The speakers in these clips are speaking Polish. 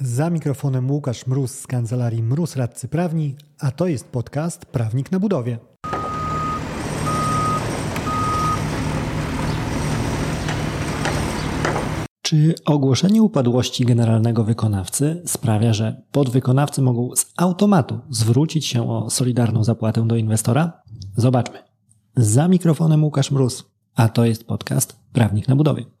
Za mikrofonem Łukasz Mróz z kancelarii Mróz Radcy Prawni, a to jest podcast Prawnik na budowie. Czy ogłoszenie upadłości generalnego wykonawcy sprawia, że podwykonawcy mogą z automatu zwrócić się o solidarną zapłatę do inwestora? Zobaczmy. Za mikrofonem Łukasz Mróz, a to jest podcast Prawnik na budowie.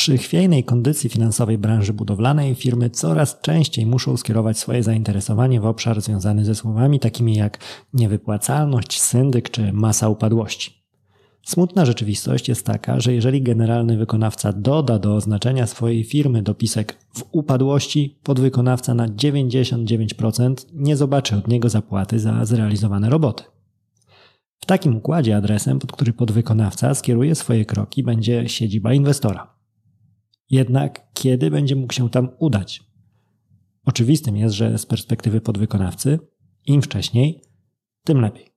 Przy chwiejnej kondycji finansowej branży budowlanej firmy coraz częściej muszą skierować swoje zainteresowanie w obszar związany ze słowami takimi jak niewypłacalność, syndyk czy masa upadłości. Smutna rzeczywistość jest taka, że jeżeli generalny wykonawca doda do oznaczenia swojej firmy dopisek w upadłości, podwykonawca na 99% nie zobaczy od niego zapłaty za zrealizowane roboty. W takim układzie adresem, pod który podwykonawca skieruje swoje kroki, będzie siedziba inwestora. Jednak kiedy będzie mógł się tam udać? Oczywistym jest, że z perspektywy podwykonawcy, im wcześniej, tym lepiej.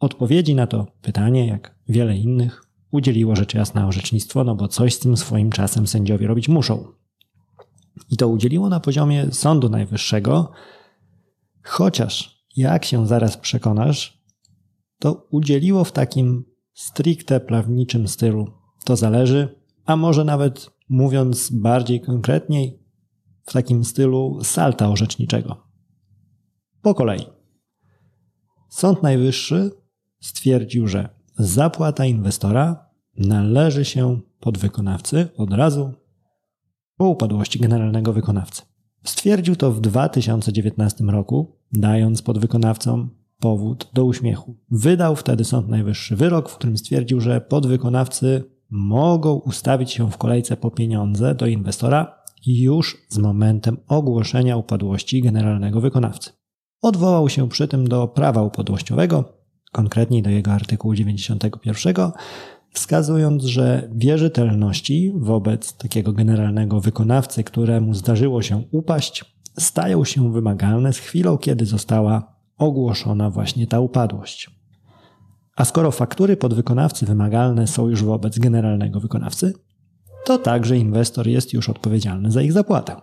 Odpowiedzi na to pytanie, jak wiele innych, udzieliło rzecz jasna orzecznictwo, no bo coś z tym swoim czasem sędziowie robić muszą. I to udzieliło na poziomie Sądu Najwyższego, chociaż, jak się zaraz przekonasz, to udzieliło w takim stricte prawniczym stylu. To zależy, a może nawet mówiąc bardziej konkretniej, w takim stylu salta orzeczniczego. Po kolei. Sąd Najwyższy stwierdził, że zapłata inwestora należy się podwykonawcy od razu po upadłości generalnego wykonawcy. Stwierdził to w 2019 roku, dając podwykonawcom powód do uśmiechu. Wydał wtedy Sąd Najwyższy wyrok, w którym stwierdził, że podwykonawcy mogą ustawić się w kolejce po pieniądze do inwestora już z momentem ogłoszenia upadłości generalnego wykonawcy. Odwołał się przy tym do prawa upadłościowego, konkretniej do jego artykułu 91, wskazując, że wierzytelności wobec takiego generalnego wykonawcy, któremu zdarzyło się upaść, stają się wymagalne z chwilą, kiedy została ogłoszona właśnie ta upadłość. A skoro faktury podwykonawcy wymagalne są już wobec generalnego wykonawcy, to także inwestor jest już odpowiedzialny za ich zapłatę.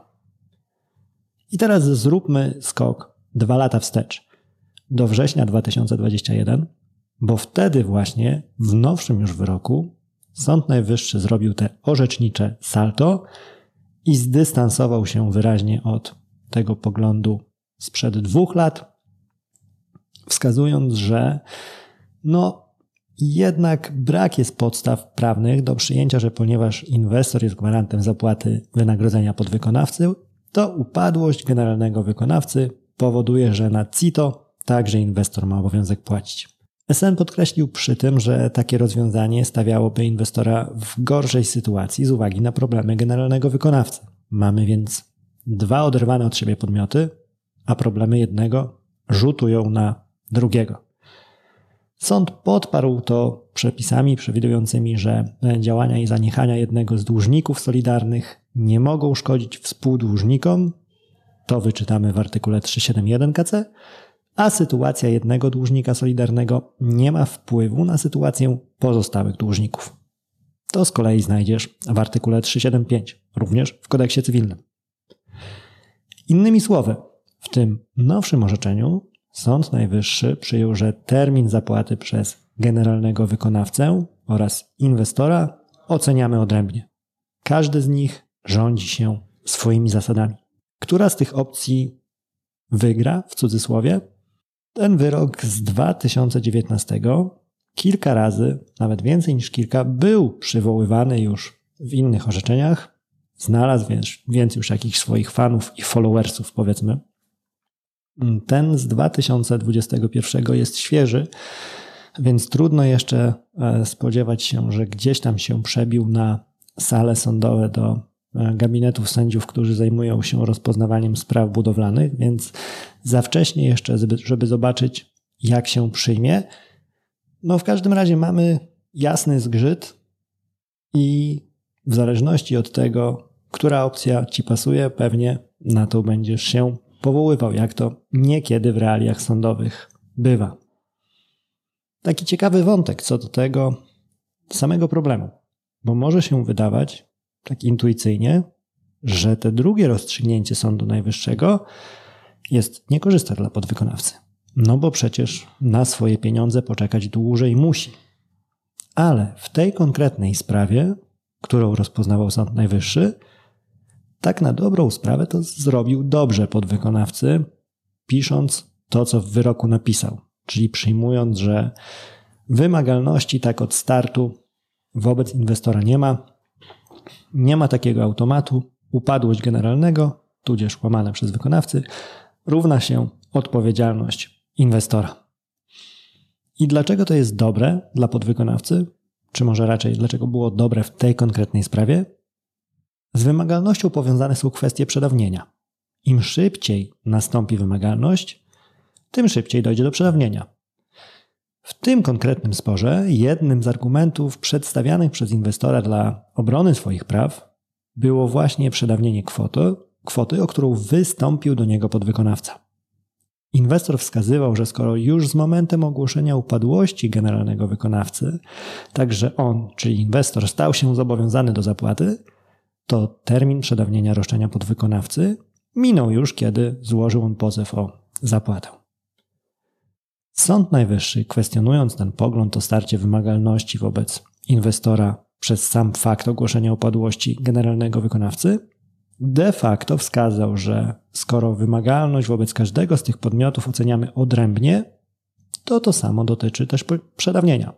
I teraz zróbmy skok dwa lata wstecz, do września 2021, bo wtedy właśnie w nowszym już wyroku Sąd Najwyższy zrobił te orzecznicze salto i zdystansował się wyraźnie od tego poglądu sprzed dwóch lat, wskazując, że no, jednak brak jest podstaw prawnych do przyjęcia, że ponieważ inwestor jest gwarantem zapłaty wynagrodzenia podwykonawcy, to upadłość generalnego wykonawcy powoduje, że na CITO także inwestor ma obowiązek płacić. SN podkreślił przy tym, że takie rozwiązanie stawiałoby inwestora w gorszej sytuacji z uwagi na problemy generalnego wykonawcy. Mamy więc dwa oderwane od siebie podmioty, a problemy jednego rzutują na drugiego. Sąd podparł to przepisami przewidującymi, że działania i zaniechania jednego z dłużników solidarnych nie mogą szkodzić współdłużnikom. To wyczytamy w artykule 371 KC, a sytuacja jednego dłużnika solidarnego nie ma wpływu na sytuację pozostałych dłużników. To z kolei znajdziesz w artykule 375, również w kodeksie cywilnym. Innymi słowy, w tym nowszym orzeczeniu Sąd Najwyższy przyjął, że termin zapłaty przez generalnego wykonawcę oraz inwestora oceniamy odrębnie. Każdy z nich rządzi się swoimi zasadami. Która z tych opcji wygra, w cudzysłowie? Ten wyrok z 2019 kilka razy, nawet więcej niż kilka, był przywoływany już w innych orzeczeniach. Znalazł więc, więc już jakichś swoich fanów i followersów, powiedzmy. Ten z 2021 jest świeży, więc trudno jeszcze e, spodziewać się, że gdzieś tam się przebił na sale sądowe do e, gabinetów sędziów, którzy zajmują się rozpoznawaniem spraw budowlanych, więc za wcześnie jeszcze, żeby zobaczyć, jak się przyjmie. No, w każdym razie mamy jasny zgrzyt i w zależności od tego, która opcja ci pasuje, pewnie na to będziesz się powoływał, jak to niekiedy w realiach sądowych bywa. taki ciekawy wątek co do tego samego problemu, bo może się wydawać tak intuicyjnie, że te drugie rozstrzygnięcie Sądu Najwyższego jest niekorzystne dla podwykonawcy. No bo przecież na swoje pieniądze poczekać dłużej musi. Ale w tej konkretnej sprawie, którą rozpoznawał Sąd Najwyższy, tak na dobrą sprawę to zrobił dobrze podwykonawcy, pisząc to, co w wyroku napisał, czyli przyjmując, że wymagalności tak od startu wobec inwestora nie ma, nie ma takiego automatu, upadłość generalnego, tudzież łamane przez wykonawcy, równa się odpowiedzialność inwestora. I dlaczego to jest dobre dla podwykonawcy? Czy może raczej dlaczego było dobre w tej konkretnej sprawie? Z wymagalnością powiązane są kwestie przedawnienia. Im szybciej nastąpi wymagalność, tym szybciej dojdzie do przedawnienia. W tym konkretnym sporze jednym z argumentów przedstawianych przez inwestora dla obrony swoich praw było właśnie przedawnienie kwoty, kwoty, o którą wystąpił do niego podwykonawca. Inwestor wskazywał, że skoro już z momentem ogłoszenia upadłości generalnego wykonawcy, także on, czyli inwestor, stał się zobowiązany do zapłaty, to termin przedawnienia roszczenia podwykonawcy minął już, kiedy złożył on pozew o zapłatę. Sąd Najwyższy, kwestionując ten pogląd o starcie wymagalności wobec inwestora przez sam fakt ogłoszenia upadłości generalnego wykonawcy, de facto wskazał, że skoro wymagalność wobec każdego z tych podmiotów oceniamy odrębnie, to to samo dotyczy też przedawnienia.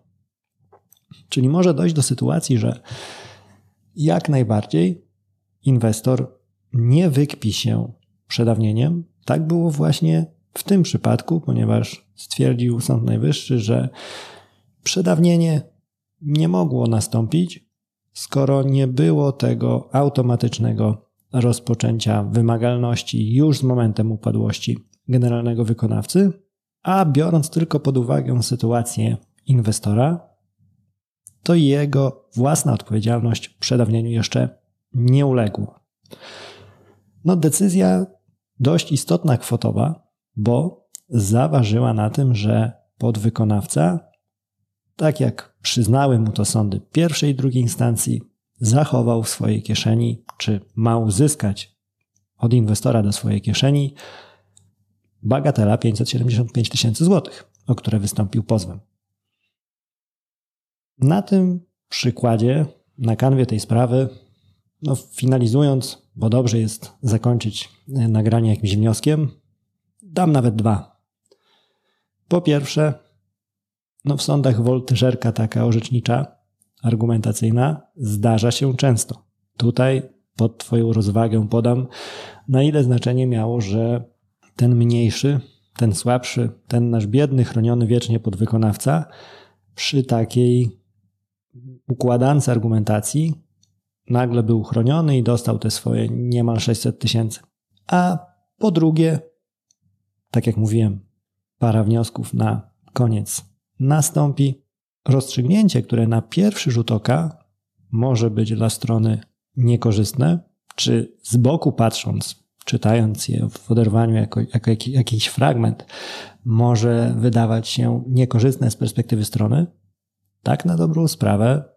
Czyli może dojść do sytuacji, że jak najbardziej inwestor nie wykpi się przedawnieniem. Tak było właśnie w tym przypadku, ponieważ stwierdził Sąd Najwyższy, że przedawnienie nie mogło nastąpić, skoro nie było tego automatycznego rozpoczęcia wymagalności już z momentem upadłości generalnego wykonawcy, a biorąc tylko pod uwagę sytuację inwestora, to jego własna odpowiedzialność przedawnieniu jeszcze nie uległa. No, decyzja dość istotna kwotowa, bo zaważyła na tym, że podwykonawca, tak jak przyznały mu to sądy pierwszej i drugiej instancji, zachował w swojej kieszeni, czy ma uzyskać od inwestora do swojej kieszeni bagatela 575 tysięcy złotych, o które wystąpił pozwem. Na tym przykładzie, na kanwie tej sprawy, no finalizując, bo dobrze jest zakończyć nagranie jakimś wnioskiem, dam nawet dwa. Po pierwsze, no w sądach woltyżerka taka orzecznicza, argumentacyjna zdarza się często. Tutaj pod Twoją rozwagę podam, na ile znaczenie miało, że ten mniejszy, ten słabszy, ten nasz biedny, chroniony wiecznie podwykonawca przy takiej układance argumentacji nagle był chroniony i dostał te swoje niemal 600 tysięcy. A po drugie, tak jak mówiłem, para wniosków na koniec nastąpi. Rozstrzygnięcie, które na pierwszy rzut oka może być dla strony niekorzystne, czy z boku patrząc, czytając je w oderwaniu jako, jako jakiś fragment, może wydawać się niekorzystne z perspektywy strony, tak na dobrą sprawę